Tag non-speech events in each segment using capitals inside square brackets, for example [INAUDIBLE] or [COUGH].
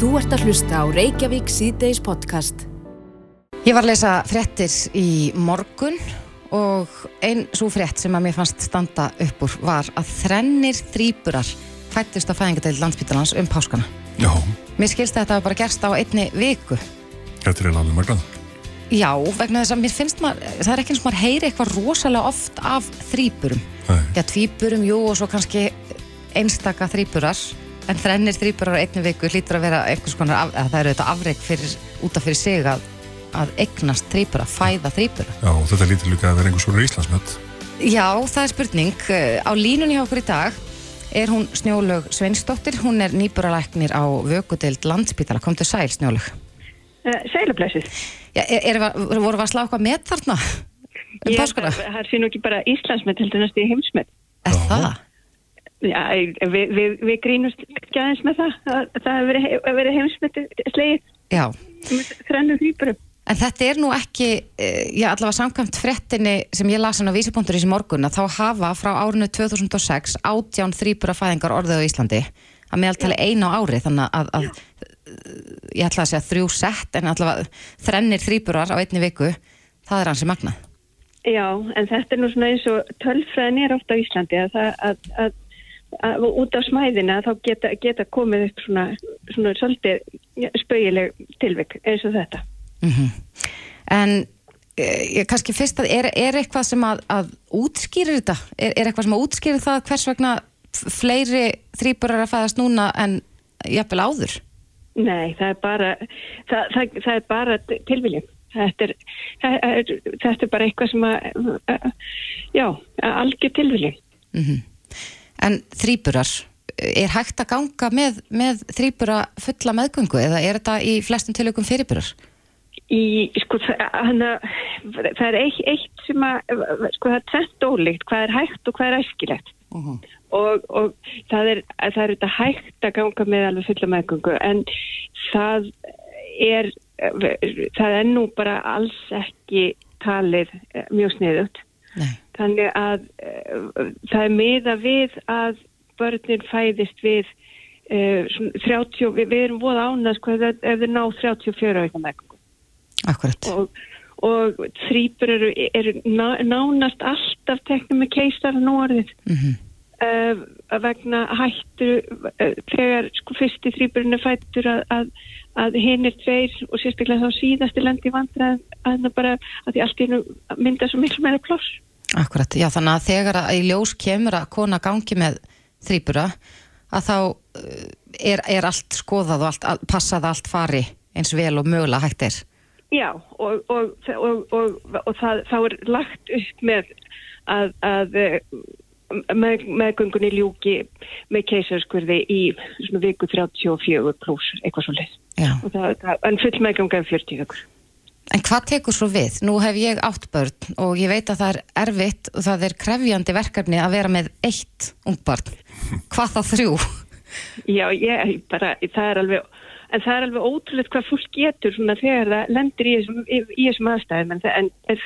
Þú ert að hlusta á Reykjavík síðdeis podcast. Ég var að lesa fréttir í morgun og einn svo frétt sem að mér fannst standa upp úr var að þrennir þrýburar fættist á fæðingadeild landsbytarlans um páskana. Já, Mér skilst að þetta bara gerst á einni viku. þetta er alveg magnað. Já, vegna þess að mér finnst maður, það er ekki eins og maður heyri eitthvað rosalega oft af þrýburum. Nei. Já, tvíburum, jú, og svo kannski einstaka þrýburar, en þrennir þrýburar á einni viku hlýtur að vera einhvers konar, af, eða það eru þetta afreik fyrir, út af fyrir sig að, að eignast þrýbura, fæða þrýbura. Já, og þetta lítur líka að vera einhvers svona Íslandsmött. Já, það er spurning. Á línunni hjá okkur í dag er hún Snjólög Sveinsdóttir, hún er nýburalæknir á Vökudeild Landspítala. Komdu sæl, Snjólög. Uh, Sælublæsið. Já, er, er, voru við að slá eitthvað met þarna? Um páskana? Það sé nú ekki bara Íslandsmet heldur næst í heimsmet. Er það? Já, við, við, við grínust ekki aðeins með það. að Það hefur verið, verið heimsmet slegið Já. með þrennu hrýpurum. En þetta er nú ekki, eh, já allavega samkvæmt fréttinni sem ég las hann á vísipunktur í morgun að þá hafa frá árinu 2006 átján þrýbura fæðingar orðið á Íslandi að meðaltali einu á ári þannig að, að ég ætla að segja þrjú sett en allavega þrennir þrýburar á einni viku það er hansi magnað. Já, en þetta er nú svona eins og tölfræðin er ofta á Íslandi að það að, að, að út af smæðina þá geta, geta komið upp svona, svona svolítið spauileg tilvik eins og þetta. Mm En eh, ég, kannski fyrst að er, er eitthvað sem að, að útskýrir þetta? Er, er eitthvað sem að útskýrir það hvers vegna fleiri þrýburar að fæðast núna en jafnvel áður? Nei, það er bara, það, það, það er bara tilviljum. Þetta er, þetta er bara eitthvað sem að, já, algjör tilviljum. Mm En þrýburar, er hægt að ganga með, með þrýbura fulla meðgöngu eða er þetta í flestum tilökum fyrirburar? Í, sko, hana, það er eitt, eitt sem að, sko, það er tvent ólíkt, hvað er hægt og hvað er æskilegt. Og, og það er, það er þetta hægt að ganga með alveg fulla meðgöngu, en það er, það er nú bara alls ekki talið eh, mjög sniðut. Nei. Þannig að uh, það er miða við að börnin fæðist við uh, svona 30, við, við erum voða ánast hvað ef ef þeir ná 34 ára meðgöngu Akkurat. og, og þrýpur eru, eru ná, nánast alltaf teknum með keistar nú orðið. Mm uh, vegna hættu þegar sko fyrsti þrýpurinn er fættur að, að, að hinn er tveir og sérstaklega þá síðasti lendi vandræð að það bara að því allt í einu mynda svo miklu meira ploss Akkurat, já þannig að þegar að í ljós kemur að kona gangi með þrýbura að þá uh, er, er allt skoðað og allt, all, passað að allt fari eins vel og mögulega hægt er. Já, og, og, og, og, það, þá er lagt upp með að, að eh, með, meðgöngunni ljúki með keisarskurði í svona viku 34 pluss eitthvað svo leið. En full meðgönga er 40 vikur. En hvað tekur svo við? Nú hef ég átt börn og ég veit að það er erfitt og það er krefjandi verkefni að vera með eitt ungbarn. Hvað þá þrjú? Já, ég bara, það er alveg, en það er alveg ótrúlega hvað fólk getur svona þegar það lendir í þessum, í, í þessum aðstæðum, en, en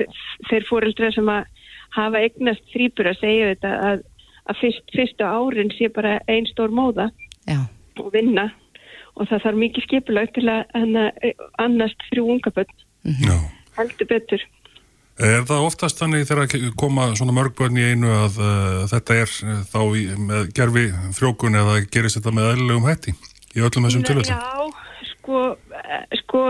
þeir fóreldra sem að hafa eignast þrýpur að segja þetta að, að fyrst, fyrsta árin sé bara ein stór móða Já. og vinna og það þarf mikið skipulag til að annast þrjú unga börn, Já. heldur betur. Er það oftast þannig þegar að koma svona mörgbörn í einu að uh, þetta er uh, þá í, með gerfi frjókun eða gerist þetta með eðlilegum hætti í öllum þessum tilvægum? Já, sko, eh, sko,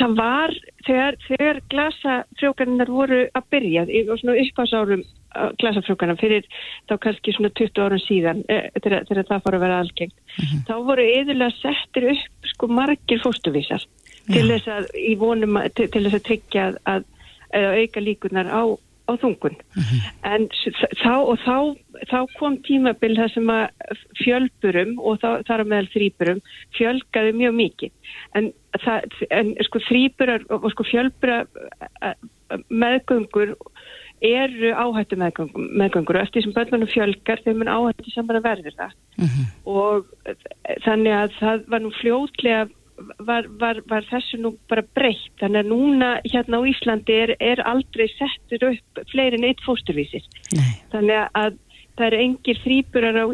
það var þegar, þegar glasafrjókarinnar voru að byrja í svona upphásárum glasafrjókarna fyrir þá kannski svona 20 árum síðan eh, þegar, þegar það fór að vera algengt. Þá voru yfirlega settir upp sko margir fóstuvísar til þess að í vonum til, til þess að tryggja að, að auka líkunar á, á þungun. En s- þá, og þá, þá kom tímabil það sem að fjölburum og þá, þar meðal þrýburum fjölgaði mjög mikið. En, það, en sko þrýburar og sko fjölbura meðgöngur eru áhættu meðgöngur, meðgöngur og eftir sem börnunum fjölgar þeim mun áhættu saman að verður það. Og eh, þannig að það var nú fljótlega var, var, var þessu nú bara breytt þannig að núna hérna á Íslandi er, er aldrei settur upp fleiri en eitt fósturvísir Nei. þannig að það eru engir þrýburar á,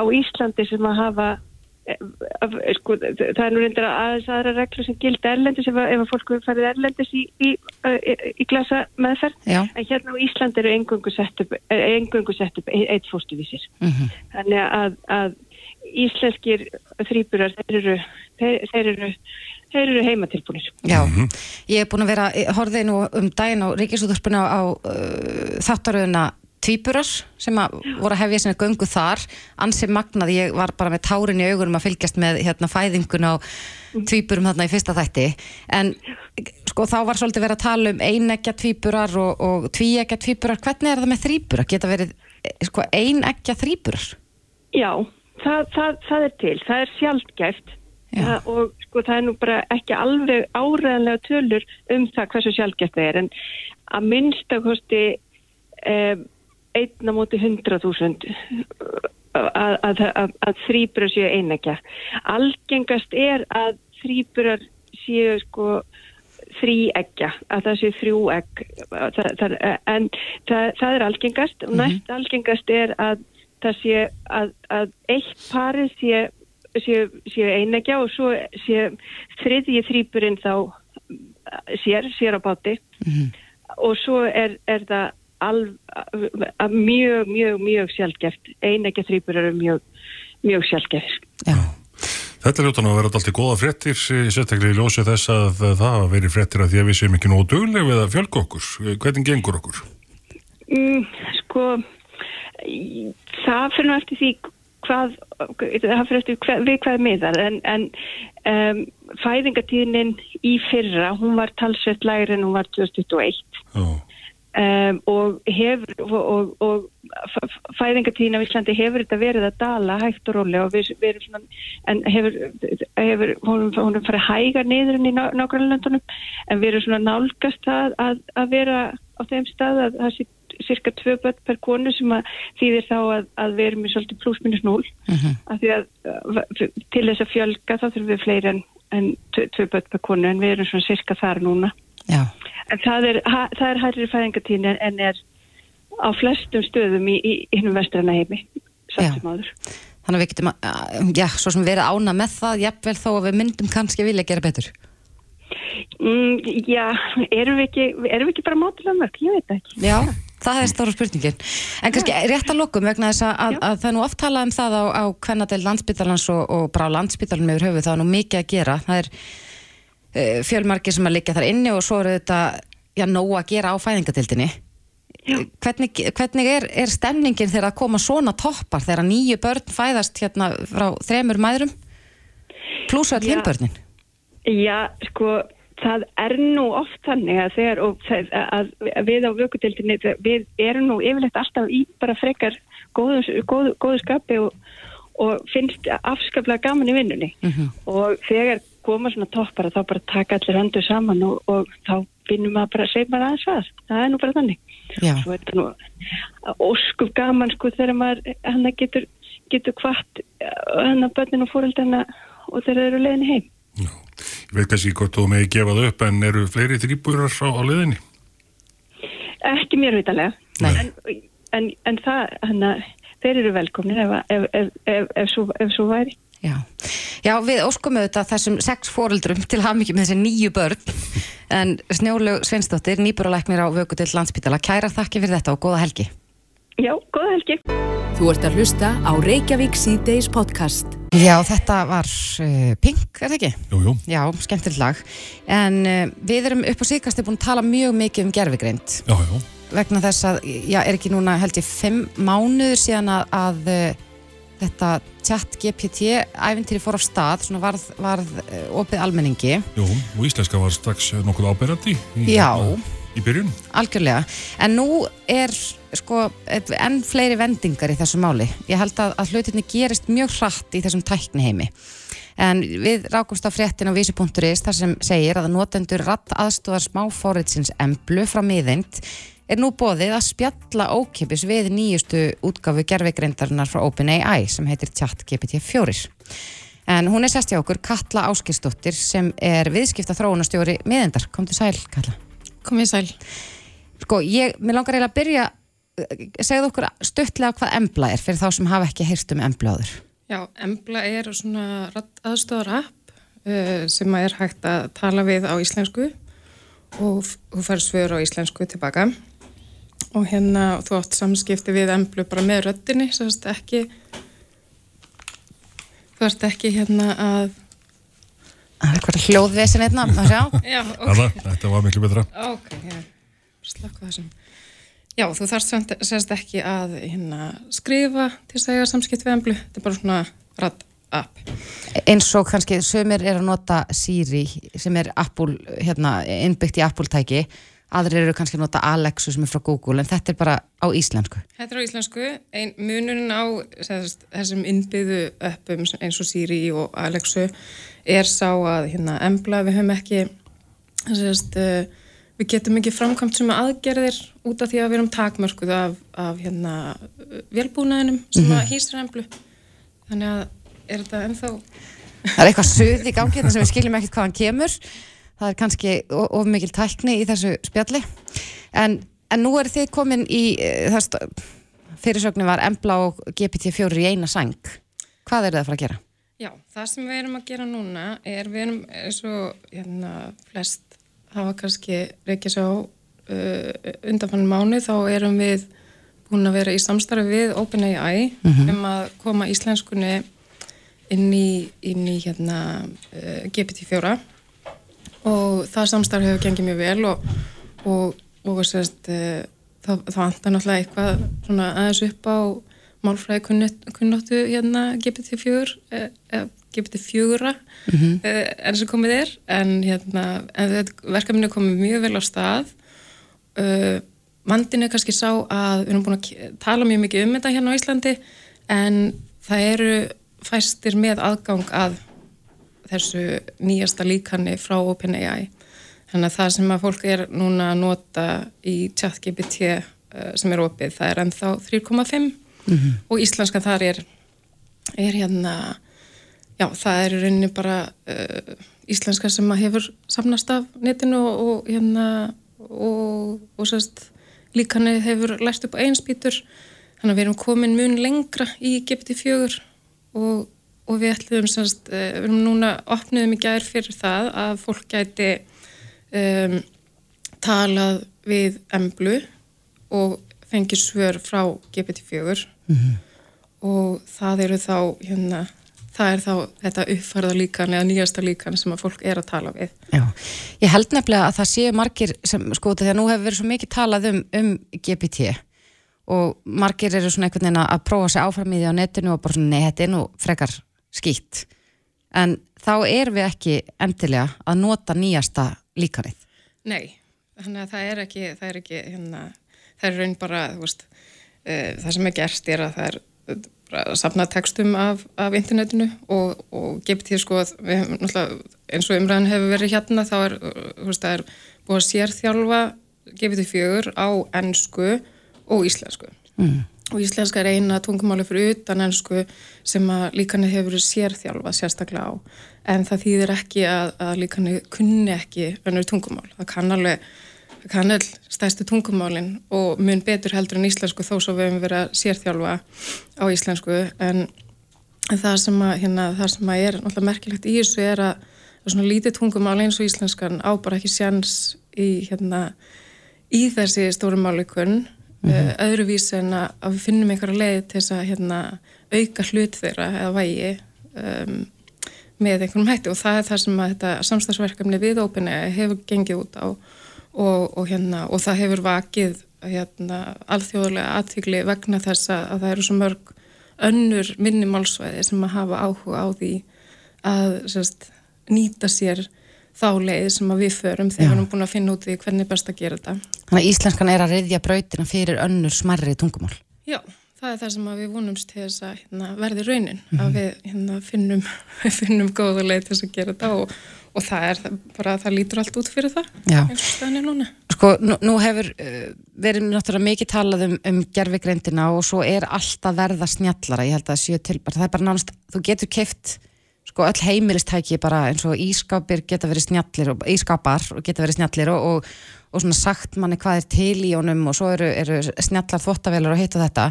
á Íslandi sem að hafa sko, það er nú reyndir aðeins aðra reglur sem gild erlendis ef, ef að fólk farið erlendis í, í, í, í glasa meðferð Já. en hérna á Ísland eru engungu sett upp, engungu sett upp eitt fóstuvísir mm -hmm. þannig að, að íslenskir þrýburar þeir eru, þeir, þeir eru þeir eru heimatilbúinir. Já, ég hef búin að vera, horfið nú um daginn á Ríkisúðurspuna á uh, þáttaröðuna tvíburar sem að voru að hefja sinni göngu þar ansið magnað, ég var bara með tárin í augunum að fylgjast með hérna fæðingun á tvíburum þarna í fyrsta þætti en sko þá var svolítið verið að tala um einegja tvíburar og, og tvíegja tvíburar, hvernig er það með þrýburar? Geta verið sko einegja þrýburar? Já, það, það, það er til, það er sjálfgæft það, og sko það er nú bara ekki alveg áræðanlega tölur um það hversu sjálfgæft það er en að minnstakosti um, einna móti 100.000 að, að, að, að þrýburar séu einækja. Algengast er að þrýburar séu sko þrýegja, að það séu þrjú egg, en það, það er algengast mm -hmm. næst algengast er að það sé að eitt pari séu séu, séu einækja og svo séu þriðji þrýburinn þá sér, sér á báti mm -hmm. og svo er, er það alv, mjög, mjög, mjög sjálfgeft. Einægja þrýpur eru mjög, mjög sjálfgeft. Já. Þetta er ljótan að vera alltaf góða frettir, sérstaklega í ljósi þess að það hafa verið frettir að því að við séum ekki nógu dugleg við að fjölga okkur. Hvernig gengur okkur? Mm, sko, það fyrir nú eftir því hvað, það fyrir eftir hvað, við hvað miðar, en, en um, fæðingatíðnin í fyrra, hún var talsveit lægri en hún var 2021. Já. Um, og, hefur, og, og, og fæðingatíðin á Íslandi hefur þetta verið að dala hægt og rólega og við, við erum svona en hefur, hefur hún, hún er farið hægar niður enn í nákvæmlega löndunum en við erum svona nálgast að, að, að vera á þeim stað að það sé cirka tvö börn per konu sem að þýðir þá að, að við erum í svolítið pluss-minus 0 uh -huh. af því að til þess að fjölga þá þurfum við fleiri en, en tvö börn per konu en við erum svona cirka þar núna Já En það er, það er hærri fæðingatíni en er á flestum stöðum í, í hinnum vestræna heimi, sattum áður. Þannig að við getum að, já, svo sem verið ána með það, jafnvel þó að við myndum kannski vilja gera betur. Mm, já, erum við ekki, erum við ekki bara mátilega mörg, ég veit ekki. Já, það er stóra spurningin. En kannski já. rétt að lokum vegna þess að, að, að það er nú oft talað um það á, á hvernadel landsbytalans og, og bara á landsbytalum yfir höfu, það er nú mikið að gera. Það er uh, fjölmarkir sem að liggja þar inni og svo eru þetta já, nóg að gera á fæðingatildinni hvernig, hvernig er, er stemningin þegar að koma svona toppar þegar nýju börn fæðast hérna frá þremur mæðrum pluss all hinbörnin Já, sko það er nú oft þannig að þegar það, að við á vökkutildinni við erum nú yfirlegt alltaf í bara frekar góðu, góðu, góðu skapi og, og finnst afskaplega gaman í vinnunni uh mhm. -huh. og þegar koma svona toppar þá bara taka allir handu saman og, og þá finnum maður bara að segja maður aðeins að það er nú bara þannig er nú óskup gaman sko þegar maður hann getur, getur hvart hann að börnin og fóröldana og þeir eru leiðinni heim Já. Veit kannski hvort þú meði gefa það upp en eru fleiri þrýbúrar á, á leiðinni? Ekki mér vitalega en, en, en það hann að þeir eru velkomnir ef, ef, ef, ef svo, svo væri Já. Já, við óskum auðvitað þessum sex fóruldrum til haf mikið með þessi nýju börn en Snjólaug Sveinsdóttir, nýbúralæknir á Vögu til Landspítala, kæra þakki fyrir þetta og góða helgi. Já, góða helgi. Þú ert að hlusta á Reykjavík C-Days podcast. Já, þetta var uh, Pink, er það ekki? Jú, jú. Já, skemmtilegt lag. En uh, við erum upp á síkast búin að tala mjög mikið um gerfigreind. Já, já. Vegna þess að, já, er ekki núna held ég fimm mánuður síðan að, að uh, þetta chat GPT æfintýri fór á stað, svona varð, varð uh, opið almenningi. Jú, og íslenska var strax nokkuð áberandi í, Já, í byrjun. Algjörlega, en nú er sko enn fleiri vendingar í þessu máli. Ég held að, að hlutinni gerist mjög hratt í þessum tækniheimi. En við rákumst á fréttin á vísi.is þar sem segir að notendur ratt aðstofar smáfóritsins emblu frá miðind er nú bóðið að spjalla ókipis við nýjustu útgafu gerfegreindarinnar frá OpenAI sem heitir ChatGPT 4. En hún er sest hjá okkur Katla Áskistóttir sem er viðskipta þróunastjóri miðendar. Kom til sæl, Katla. Kom ég sæl. Sko, ég, mér langar eiginlega að byrja, segðu okkur stuttlega hvað embla er fyrir þá sem hafa ekki heyrst um embla áður. Já, Embla er svona aðstofar app uh, sem er hægt að tala við á íslensku og þú fær svör á íslensku tilbaka og hérna þú átt samskipti við Emblu bara með röttinni, svo veist ekki þú ert ekki hérna að Það er eitthvað hljóðvesin einna, maður sjá. Já, ok. Alla, þetta var miklu betra. Ok, já, slakka þessum. Já, þú þarfst sérst ekki að hérna, skrifa til að segja samskipt við emblu. Þetta er bara svona radd app. Eins og kannski sömur er að nota Siri sem er Apple, hérna, innbyggt í Apple-tæki. Aðrir eru kannski að nota Alexu sem er frá Google, en þetta er bara á íslensku. Þetta er á íslensku. Ein, munurinn á sérst, þessum innbyggðu appum eins og Siri og Alexu er sá að hérna, embla við höfum ekki sérst, uh, við getum ekki framkvæmt sem aðgerðir út af því að við erum takmörkuð af, af hérna, velbúnaðinum sem mm -hmm. hýsir emblu þannig að er þetta ennþá Það er eitthvað suð í gangi þess að við skiljum ekkert hvaðan kemur það er kannski of mikil tækni í þessu spjalli en, en nú er þið komin í uh, fyrirsögnu var embla og GPT-4 í eina sang hvað er það að fara að gera? Já, það sem við erum að gera núna er við erum eins og hérna, flest hafa kannski reykjað svo uh, undanfann mánu þá erum við búin að vera í samstarfi við OpenAI mm -hmm. um að koma íslenskunni inn í, inn í hérna, uh, GPT-4 og það samstarfi hefur gengið mjög vel og, og, og sérst, uh, það, það vantar náttúrulega eitthvað aðeins upp á málfræði kunnáttu hérna GPT-4 eh, eh, GPT-4 mm -hmm. eh, enn sem komið er. En, hérna, en verkefninu komið mjög vel á stað. Uh, vandinu kannski sá að við erum búin að tala mjög mikið um þetta hérna á Íslandi en það eru fæstir með aðgang að þessu nýjasta líkanni frá OpenAI. Þannig að það sem að fólk er núna að nota í chat GPT uh, sem er opið það er ennþá 3,5 mm -hmm. og íslenska þar er, er hérna já það er rauninni bara uh, íslenska sem að hefur samnast af netinu og, og hérna og, og sérst líkanið hefur lært upp einspítur þannig að við erum komin mun lengra í GPT-4 og, og við ætlum sérst, uh, við erum núna opniðum í gær fyrir það að fólk gæti um, talað við emblu og fengið svör frá GPT-4 mm -hmm. og það eru þá hérna, það er þá þetta uppfærða líkan eða nýjasta líkan sem að fólk er að tala við. Já, ég held nefnilega að það séu margir sem sko þegar nú hefur verið svo mikið talað um, um GPT og margir eru svona einhvern veginn að prófa sér áfram í því á netinu og bara svona nei, þetta er nú frekar skýtt. En þá er við ekki endilega að nota nýjasta líkanið. Nei, þannig að það er ekki það er ekki, hérna, það er raun bara, þú veist það sem er gerst er að það er að sapna textum af, af internetinu og, og gept því sko að við hefum náttúrulega eins og umræðin hefur verið hérna þá er, veist, er búið að sérþjálfa gefið því fjögur á ennsku og íslensku. Mm. og íslenska er eina tungumáli fyrir utan ennsku sem að líkanið hefur sérþjálfa sérstaklega á. En það þýðir ekki að, að líkanið kunni ekki önnur tungumál, það kann alveg kann all stærstu tungumálinn og mun betur heldur en íslensku þó svo við hefum verið að sérþjálfa á íslensku. En það sem að, hérna, það sem að er náttúrulega merkilegt í þessu er að, svona lítið tungumál eins og íslenskan á bara ekki sjans í, hérna, í þessi stórumálikun mm -hmm. öðruvís en að, að við finnum einhverja leið til þess að hérna, auka hlut þeirra eða vægi um, með einhvern hætti. Og það er það sem að þetta samstagsverkefni við ópenni hefur gengið út á og, og, hérna, og það hefur vakið hérna, alþjóðlega aðtíkli vegna þess að það eru svo mörg önnur minnimálsvæði sem að hafa áhuga á því að sérst, nýta sér þá leið sem við förum þegar við erum búin að finna út því hvernig er best að gera þetta. Þannig að íslenskan er að reyðja brautina fyrir önnur smarri tungumál. Já, það er það sem við vonumst til þess að hérna, verði raunin, mm -hmm. að við hérna, finnum, [LAUGHS] finnum góða leið til þess að gera þetta og og það er bara, það lítur allt út fyrir það. Eins og stöðinni núna. Sko, nú, nú hefur uh, verið náttúrulega mikið talað um, um gerfigreindina og svo er alltaf verða snjallara, ég held að það séu til það er bara nánast, þú getur keift sko öll heimilistæki bara eins og ískápir geta verið snjallir og ískápar geta verið snjallir og, og, og svona sagt manni hvað er til í honum og svo eru, eru snjallar þvóttavelar og hitt og þetta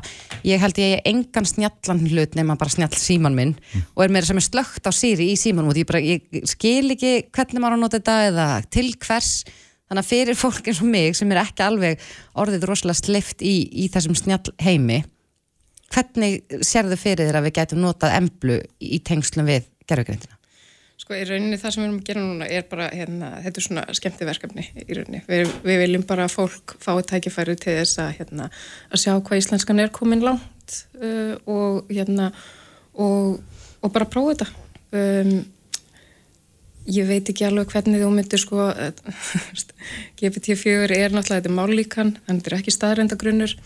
ég held ég engan snjallan hlut nema bara snjall síman minn mm. og er meira sem er slögt á síri í símanum og ég, bara, ég skil ekki hvernig maður á nota þetta eða til hvers þannig að fyrir fólk eins og mig sem er ekki alveg orðið rosalega slift í, í þessum snjall heimi hvernig sér þau fyrir þér að við gætum notað emblu í tengslum við gerðugreindina? Sko í rauninni það sem við erum að gera núna er bara hérna, þetta er svona skemmti verkefni í rauninni. Við, við viljum bara að fólk fái tækifæri til þess að, hérna, að sjá hvað íslenskan er komin langt uh, og, hérna, og, og bara prófa þetta. Um, ég veit ekki alveg hvernig þú myndir sko, GPT-4 [LAUGHS] er náttúrulega, þetta er mállíkan, þannig að þetta er ekki staðrendagrunnur.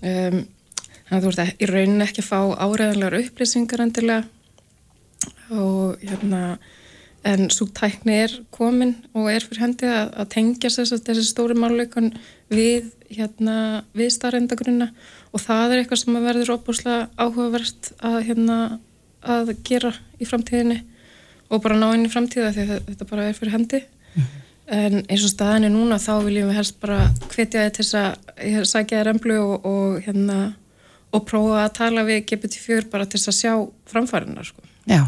Um, þannig að þú ert í rauninni ekki að fá áræðanlegar upplýsingar endilega og hérna en svo tækni er komin og er fyrir hendi að, að tengja að þessi stóri máluleikon við hérna við starrendagrunna og það er eitthvað sem verður óbúslega áhugavert að hérna að gera í framtíðinni og bara ná inn í framtíða því að þetta bara er fyrir hendi -hmm. en eins og staðinni núna þá viljum við helst bara hvetja þið til að sækja þér emblu og, og hérna og prófa að tala við GPT-4 bara til að sjá framfærinar sko. Já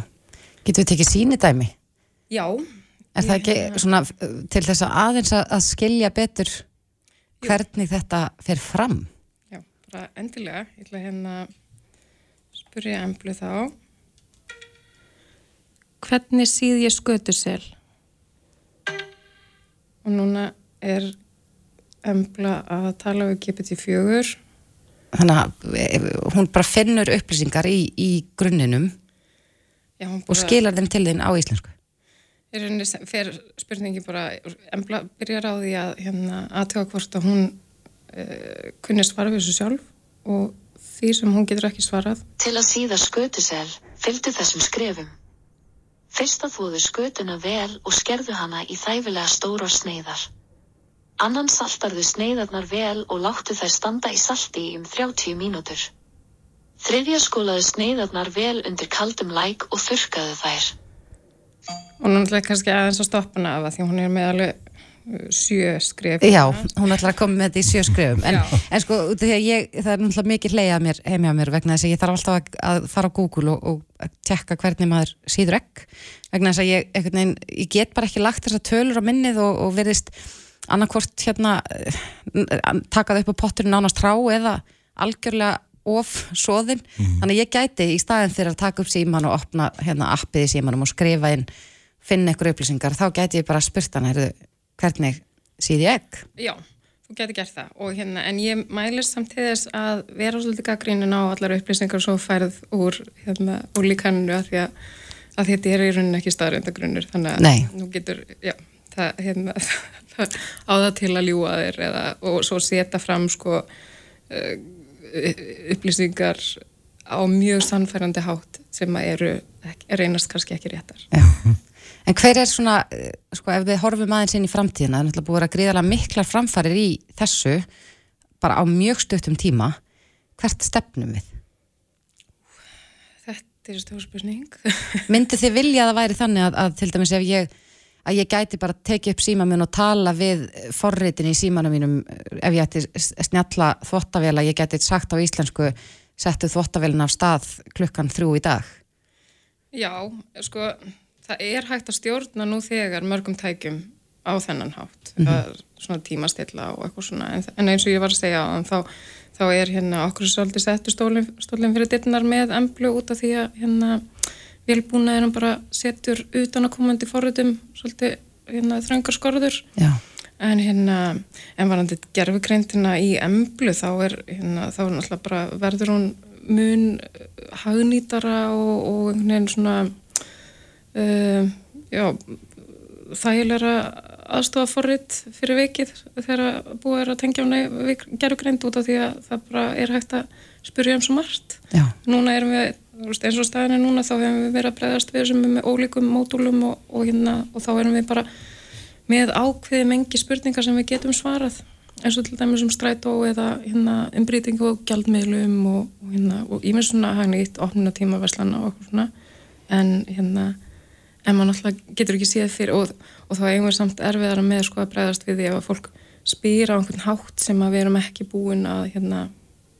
Getur við tekið sínidæmi? Já. Er það ekki svona til þess að aðeins að skilja betur hvernig Jú. þetta fer fram? Já, bara endilega. Ég ætla hérna að spurja emblu þá. Hvernig síð ég skötu sel? Og núna er embla að tala við GPT-4. Þannig að hún bara finnur upplýsingar í, í grunninum Já, og skilar þeim til þinn á íslensku? Í rauninni fer spurningi bara embla byrjar á því að hérna aðtöka hvort að hún uh, kunni svara við þessu sjálf og því sem hún getur ekki svarað. Til að síða skötusel fylgdu þessum skrefum. Fyrst að þúðu skötuna vel og skerðu hana í þæfilega stóra sneiðar. Annan saltarðu sneiðarnar vel og láttu þær standa í salti um 30 mínútur Þriðja skólaði sneiðarnar vel undir kaldum læk og þurkaði þær. Og ætlaði kannski aðeins að stoppa hana af það því hún er með alveg uh, sjö skrif. Já, hún ætlaði að koma með þetta í sjö skrifum. En, en sko, ég, það er náttúrulega mikið leiðað mér heimja mér vegna þess að ég þarf alltaf að, að fara á Google og, og tjekka hvernig maður síður ekk. Vegna þess að ég, veginn, ég get bara ekki lagt þessar tölur á minnið og, og verðist annarkvort hérna eh, takað upp á potturinn ánast trá eða algjörlega of svoðin, mm. þannig að ég gæti í staðin fyrir að taka upp síman og opna hérna appið í símanum og skrifa inn finna ykkur upplýsingar, þá gæti ég bara spurt hann, heyrðu, hvernig síði ég ekki? Já, þú gæti gert það og hérna, en ég mælist samtíðis að vera svolítið gaggrínin á allar upplýsingar svo færð úr hérna, úr líkaninu að því að, að þetta er í rauninni ekki staðröndagrunnur, þannig að Nei. nú getur, já, það, hérna, [LAUGHS] það á það til að ljúa þér eða, og svo setja fram sko uh, upplýsingar á mjög sannfærandi hátt sem eru, er einast kannski ekki réttar. Já. En hver er svona, eh, sko ef við horfum aðeins inn í framtíðina, það er náttúrulega búið að gríðala miklar framfærir í þessu bara á mjög stöttum tíma hvert stefnum við? Þetta er stjórnspurning. Myndi þið vilja að það væri þannig að, að til dæmis ef ég að ég gæti bara tekið upp síma minn og tala við forritin í símanum mínum ef ég ætti snjalla þvottavela, ég gæti sagt á íslensku settu þvottavélina af stað klukkan þrjú í dag Já, sko það er hægt að stjórna nú þegar mörgum tækjum á þennan hátt mm -hmm. svona tímastilla og eitthvað svona en, eins og ég var að segja á þá, þá er hérna okkur svolítið settu stólinn stólin fyrir dittnar með emblu út af því að hérna velbúnaðinum bara setur utan að komandi forritum svolítið hérna, þröngar skorður Já. en hérna en varandi gerfugreintina í emblu þá er hérna, þá er náttúrulega bara verður hún mun hagnýtara og, og einhvern veginn svona uh, já þægilega aðstofaforrið fyrir vikið þegar búið er að tengja hún gerfugreind út af því að það bara er hægt að spurja um svo margt já. núna erum við eins og staðinu núna þá hefum við verið að bregðast við sem er með ólíkum módúlum og, og, hérna, og þá erum við bara með ákveði mengi spurningar sem við getum svarað. Eins og til dæmis um strætó eða hérna, umbrýtingu og gjaldmiðlum og, og hérna, ímest svona hagnýtt opnuna tíma verslana og okkur svona. En hérna en maður náttúrulega getur ekki séð fyrir og, þá eigum við samt erfiðara með sko að bregðast við því að fólk spýra á einhvern hátt sem að við erum ekki búin að hérna,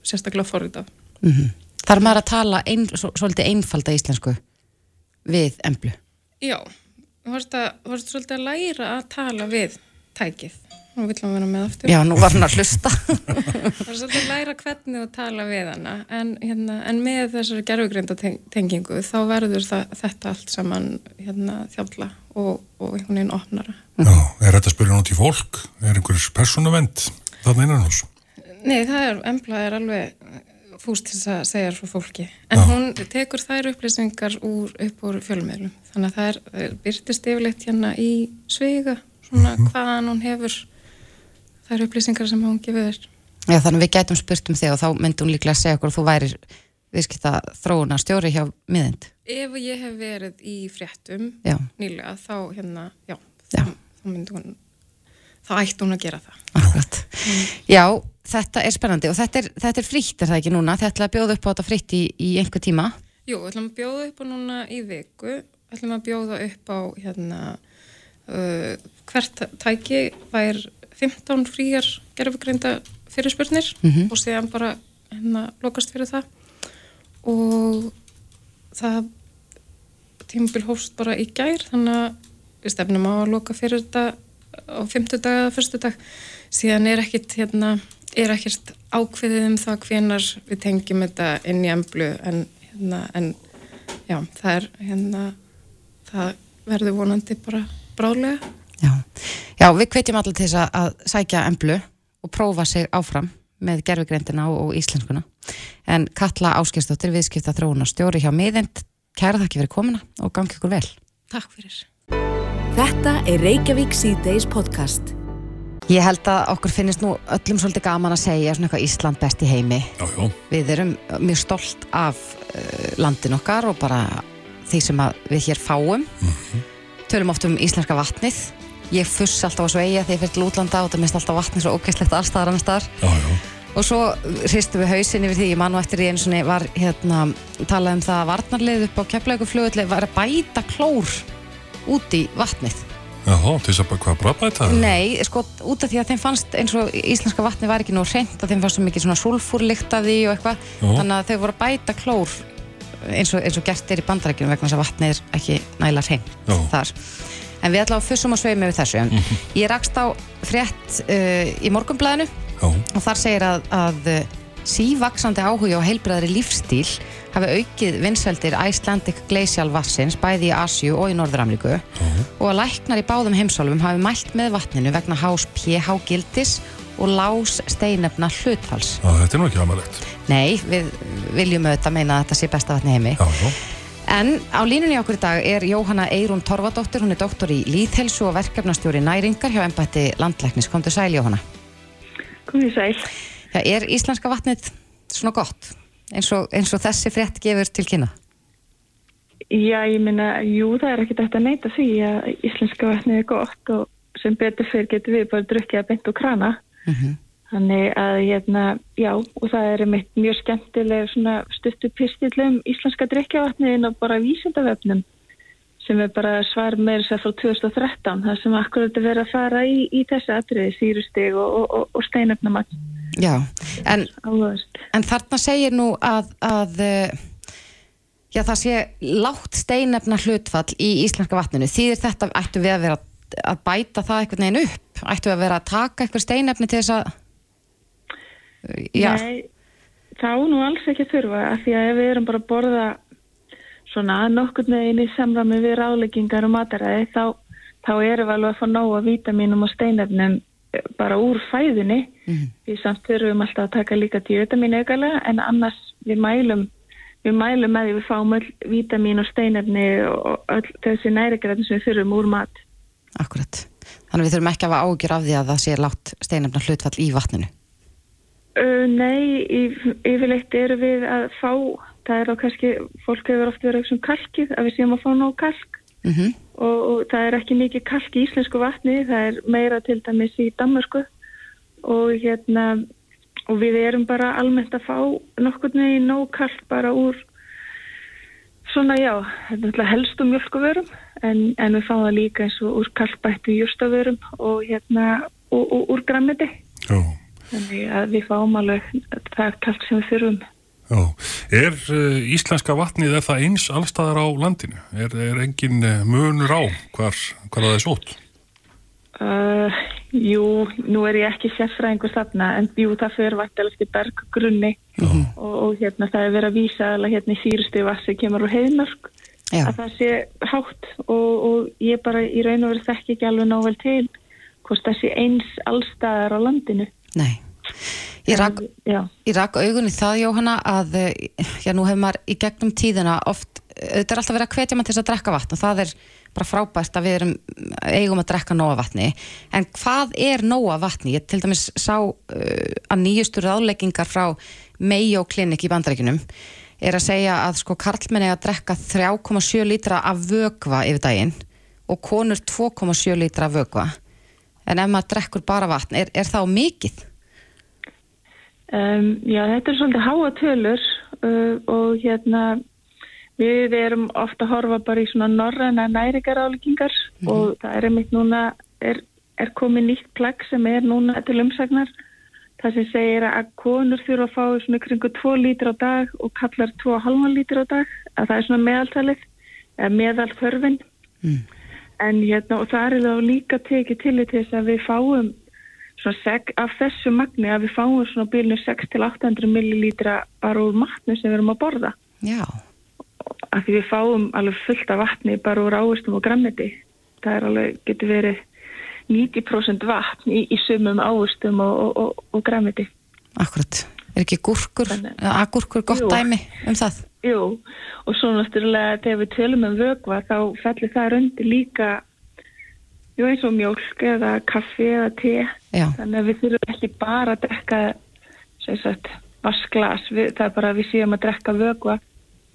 sérstaklega forrita. Mm -hmm. Þar maður að tala ein, svo, svolítið einfalda íslensku við emblu Já, þú vorst svolítið að læra að tala við tækið Nú vill hann vera með aftur. Já, nú var hann að hlusta. [LAUGHS] Það var svolítið að læra hvernig þú tala við hana, en, hérna, en með þessari gerfugreinda tengingu þá verður það, þetta allt saman hérna, þjálla og, og einhvern veginn opnara. Já, er þetta að spyrja nátt í fólk? Er einhvers persónuvend þarna innan hús? Nei, það er, embla er alveg fúst til að segja svo fólki, en Já. hún tekur þær upplýsingar úr, upp úr fjölmiðlum, þannig að það er byrtist yfirleitt hérna í sveiga, svona mm -hmm. hvaðan hún hefur eru upplýsingar sem hún gefur þér. Já, þannig við gætum spurt um þig og þá myndi hún líklega að segja okkur að þú værir viðskipta þróuna stjóri hjá miðind. Ef ég hef verið í fréttum já. nýlega þá hérna, já, já. Þá, þá myndi hún þá ætti hún að gera það. Akkurat. Mm. Já, þetta er spennandi og þetta er, þetta er frítt, er það ekki núna? Þetta ætla að bjóða upp á þetta frítt í, í einhver tíma? Jú, við ætlum að bjóða upp á núna í viku, við ætlum að bjóða upp á hérna, uh, hvert tæki vær 15 fríjar gerfugreinda fyrirspurnir mm -hmm. og séðan bara hérna lokast fyrir það og það tímabil hófst bara í gær þannig að við stefnum á að loka fyrir þetta á 50 dag eða fyrstu dag síðan er ekkert hérna, er ekkert ákveðið um það hvenar við tengjum þetta inn í emblu en hérna en já það er hérna það verður vonandi bara brálega Já, Já við hvetjum allir til þess að sækja emblu og prófa sig áfram með gerfugreindina og, og íslenskuna. En Katla Áskistóttir, viðskipta þróun og stjóri hjá miðind, kæra þakki fyrir komina og gangi ykkur vel. Takk fyrir. Þetta er Reykjavík C-Days podcast. Ég held að okkur finnist nú öllum svolítið gaman að segja svona eitthvað Ísland best í heimi. Já, já. Við erum mjög stolt af uh, landin okkar og bara því sem við hér fáum. Mm -hmm. Tölum oft um íslenska vatnið ég fuss alltaf á svo eiga þegar ég fyrir til útlanda og það minnst alltaf vatni svo ógæslegt allstaðar annar staðar og svo hristu við hausin yfir því ég mann og eftir ég eins og var hérna talað um það að varnarlið upp á keflauguflugulli var að bæta klór út í vatnið Jáhá, til þess að hvað brabæta? Nei, sko, út af því að þeim fannst eins og íslenska vatni var ekki nú reynd að þeim fannst svo mikið svona sulfúrlikt af því og eitthvað. Þannig að þau voru að bæta klór eins og, eins og gert er í bandarækjum vegna þess að vatni er ekki næla reynd þar. En við að fussum og sveimi við þessu. Mm -hmm. ég rakst á frétt uh, í morgumblæðinu og þar segir að, að uh, sívaksandi áhuga og heilbreðari lífstíl hafi aukið vinsveldir Icelandic Glacial Vassins bæði í Asju og í Norður-Ameríku og að læknar í báðum heimsálfum hafi mælt með vatninu vegna hás pH-gildis og lás steinefna hlutfalls. Já, þetta er nú ekki amalegt. Nei, við viljum auðvitað meina að þetta sé besta vatni heimi. Já, já. En á línunni okkur í dag er Jóhanna Eirún Torfadóttir, hún er doktor í líðhelsu og verkefnastjóri næringar hjá ennbætti landlæknis. Komdu sæl Jóhanna. Komdu sæl. Já, er íslenska vatnið svona gott eins og, eins og þessi frétt gefur til kynna? Já, ég minna, jú, það er ekkert eftir að neyta því að íslenska vatnið er gott og sem betur fyrir getur við bara drukkið að bynda og krana. Mm -hmm. Þannig að, hérna, já, og það er mitt mjög skemmtileg stuttu pistillum íslenska drikjavatniðin og bara vísendavefnum sem er bara svar með þess að frá 2013, það sem akkurat er verið að fara í, í þessu atriði, sírusteg og, og, og steinöfnamann. Já, en, en þarna segir nú að, að já, það sé látt steinöfna hlutfall í íslenska vatninu. Þýðir þetta, ættu við að vera að bæta það eitthvað neginn upp? Ættu við að vera að taka eitthvað steinöfni til þess að Já. Nei, þá nú alls ekki þurfa af því að ef við erum bara að borða svona nokkur meginn í samrami við ráleggingar og mataræði þá, þá erum við alveg að fá nóga vítaminum og steinefnum eh, bara úr fæðinni mm. við samt þurfum alltaf að taka líka díutamin auðgarlega en annars við mælum við mælum með því við fáum öll vítamin og steinefni og öll þessi næriðgræðin sem við þurfum úr mat. Akkurat, þannig við þurfum ekki að hafa ágjur af því að það sé látt steinefna hlutfall í vatninu? Uh, nei, yfirleitt eru við að fá, það er á kannski, fólk hefur oft verið um kalkið, að við séum að fá nóg kalk. Mm -hmm. og, og það er ekki mikið kalk í íslensku vatni, það er meira til dæmis í Danmarku og hérna, og við erum bara almennt að fá nokkur með í nóg kalk bara úr Svona já, þetta er náttúrulega helst um mjölkuvörum en, en við fáum það líka eins og úr kallbættu jústavörum og hérna og, og úr grammiti. Þannig að við fáum alveg það kallt sem við þurfum. Já. Er uh, íslenska vatnið er það eins allstaðar á landinu? Er, er engin uh, munur á hvar, hvar það er sótt? Uh, jú, nú er ég ekki sérfræðingur þarna en jú, það fyrir vatnilega eftir berggrunni og, og hérna það er verið að vísa alveg hérna í sírustu vass sem kemur úr heiðmörk Já. að það sé hátt og, og ég bara í raun og verið þekki ekki alveg nóg vel til hvort það sé eins allstaðar á landinu. Nei. Ég rak, ég rak augunni það, Jóhanna, að eh, já, nú hefur maður í gegnum tíðina oft, þetta er alltaf verið að hvetja mann til þess að drekka vatn og það er bara frábært að við erum, eigum að drekka nóga vatni. En hvað er nóga vatni? Ég til dæmis sá uh, að nýjustur ráðleggingar frá Mayo Clinic í bandaríkunum er að segja að sko karlmenni að drekka 3,7 lítra af vögva yfir daginn og konur 2,7 lítra af vögva. En ef maður drekkur bara vatn, er, er það á mikið? Um, já, þetta er svolítið háa tölur uh, og hérna við erum ofta að horfa bara í svona norræna næringaráleggingar og það er einmitt núna, er, er komið nýtt plagg sem er núna til umsagnar það sem segir að konur þurfa að fá svona kringu 2 lítur á dag og kallar 2,5 lítur á dag að það er svona meðaltalið, eða meðal þörfin Mm. en hérna og það er þá líka tekið til þess að við fáum svona seg, af þessu magni að við fáum svona bílnu 6-800 millilítra bara úr matnu sem við erum að borða Já. Af því við fáum alveg fullt af vatni bara úr ávistum og grammiti það er alveg, getur verið 90% vatn í, í sumum ávistum og, og, og, og grammiti Akkurat, er ekki gúrkur, agúrkur gott Jú. dæmi um það? Jú, og svo náttúrulega þegar við tölum um vögva þá fellir það undir líka jú eins og mjólk eða kaffi eða te. Já, þannig að við þurfum ekki bara að drekka sem sagt vasklas, við, það er bara að við séum að drekka vögva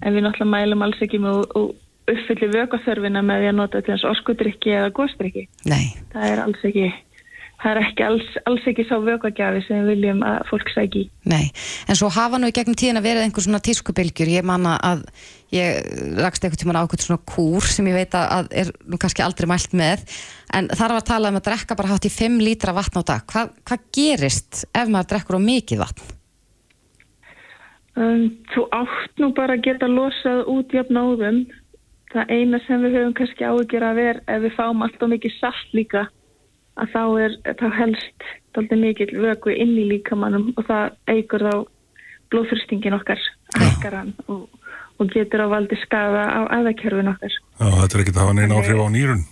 en við náttúrulega mælum alls ekki með og uppfylli vögvaþörfina með því að nota til þess orskudrykki eða góðstrykki nei, það er alls ekki það er ekki alls, alls ekki sá vöggagjafi sem við viljum að fólk sæki nei. En svo hafa nú í gegnum tíðina verið einhver svona tískubilgjur. Ég manna að ég rakst einhvern tímann ákveð svona kúr sem ég veit að að er nú kannski aldrei mælt með. En þar var að tala um að drekka bara hátt í 5 lítra vatn á dag. Hva, hvað gerist ef maður drekkur á mikið vatn? Um, þú átt nú bara að geta losað út jafn áðum. Það eina sem við höfum kannski áhyggjur að vera ef við fáum alltaf mikið salt líka að þá er þá helst alltaf mikið vöku inn í líkamannum og það eigur þá blóðfyrstingin okkar, hækkar hann og, og getur á valdi skaða á æðakerfin okkar. Já, þetta er ekki að hafa neina áhrif á nýrun.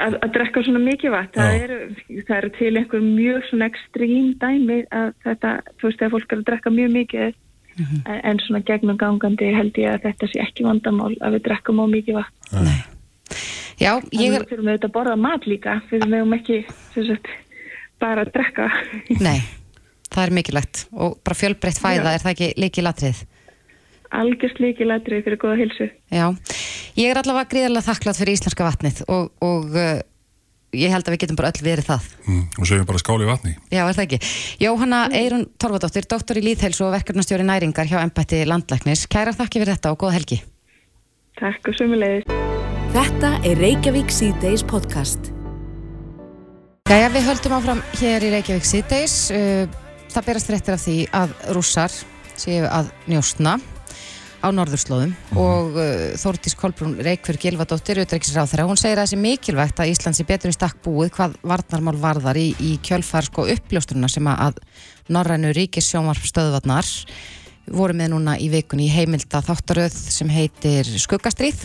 Að, að drekka svona mikið vatn, það eru, það eru til einhver mjög svona ekstrím dæmi að þetta, þú veist, að fólk er að drekka mjög mikið en, en svona gegnum gangandi held ég að þetta sé ekki vandamál að við drekkum á mikið vatn. Nei. Já, Ég ég við er, þurfum auðvitað að borða mat líka, við meðum ekki sem sagt, bara að drekka. nei, það er mikilvægt og bara fjölbreytt fæða, Já. er það ekki líki latrið? Algjörst líki ladrið fyrir góða hilsu. Já, ég er allavega gríðarlega þakklátt fyrir íslenska vatnið og, og uh, ég held að við getum bara öll verið það. Mm, og segjum bara skáli vatni. Já, er það ekki. Jóhanna Eirun Torfadóttir, doktor í líðheilsu og verkefnastjóri næringar hjá embætti landlæknis. Kæra þakki fyrir þetta og góða helgi. Takk og sumulegis. Þetta er Reykjavík C-Days podcast. Jæja, við höldum áfram hér í Reykjavík síðdeis. Það berast fréttir af því að rússar séu að njóstna á norðurslóðum og uh, Þórdís Kolbrún Reykjörg Gilvadóttir, auðvitaðriksráð þeirra, hún segir að það sé mikilvægt að Ísland sé betur í stakk búið hvað varnarmál varðar í, í kjölfar sko uppljóstruna sem að norrænu ríkissjónvarp stöðvarnar voru með núna í vikunni í heimilda þáttaröð sem heitir Skuggastríð.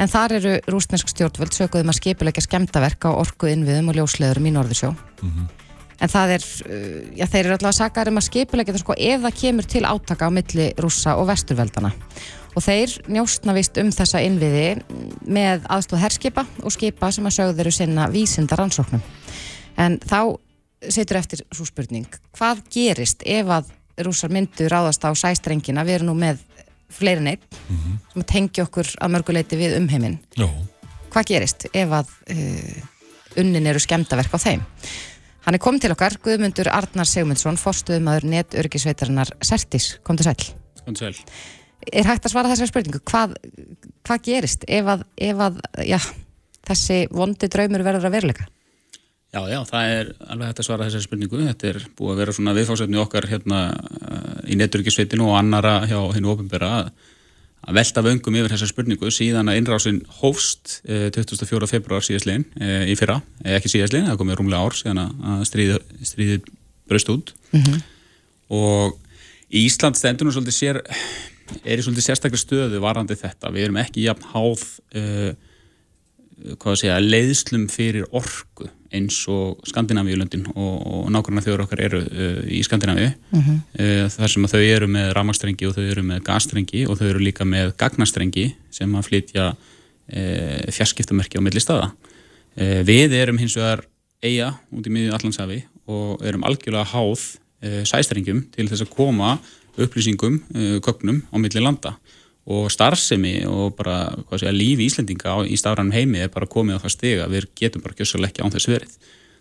En þar eru rúsnesk stjórnvöld sökuðum að skipulegja skemmtaverk á orku innviðum og ljósleðurum í Norðursjó en það er, uh, já þeir eru alltaf að saka um að skipulegja það sko ef það kemur til átaka á milli rússa og vesturveldana og þeir njóstna vist um þessa innviði með aðstóð herskipa og skipa sem að sögðu eru sinna vísinda rannsóknum en þá setur eftir svo spurning hvað gerist ef að rússar myndu ráðast á sæstrengina? Við erum nú með fleiri neitt sem að tengja okkur að mörguleiti við umheiminn. Hvað gerist ef að uh, unnin eru skemmtaverk á þeim hann er komið til okkar, Guðmundur Arnar Sigmundsson forstuðumadur netörgisveitarinnar Sertis, kom til sæl Kom sæl. er hægt að svara þessari spurningu hvað, hvað gerist ef að, ef að já, þessi vondi draumur verður að veruleika? Já, já, það er alveg hægt að svara þessari spurningu þetta er búið að vera svona viðfásefni okkar hérna í neturikisveitinu og annara hjá hennu ofinbera að að velta vöngum yfir þessa spurningu síðan að innrásin hófst eh, 24. februar síðastlegin í fyrra, eh, ekki síðastlegin, það komið rúmlega ár síðan að stríði, stríði bröst út mm -hmm. og Ísland stendur nú svolítið sér er í svolítið sérstaklega stöðu varandi þetta, við erum ekki jafn háð uh, hvað að segja, leiðslum fyrir orgu eins og Skandinavíulöndin og, og nákvæmlega þjóður okkar eru uh, í Skandinavíu mm -hmm. uh, þar sem að þau eru með ramagstrengi og þau eru með gasstrengi og þau eru líka með gagnastrengi sem að flytja uh, fjarskiptamerki á milli staða. Uh, við erum hins vegar eiga út í miðju Allandsafi og erum algjörlega háð uh, sæstrengjum til þess að koma upplýsingum, köknum uh, á milli landa og starfsemi og bara segja, lífi Íslendinga á, í stafranum heimi er bara komið á það stiga, við getum bara gjössalega ekki án þess verið.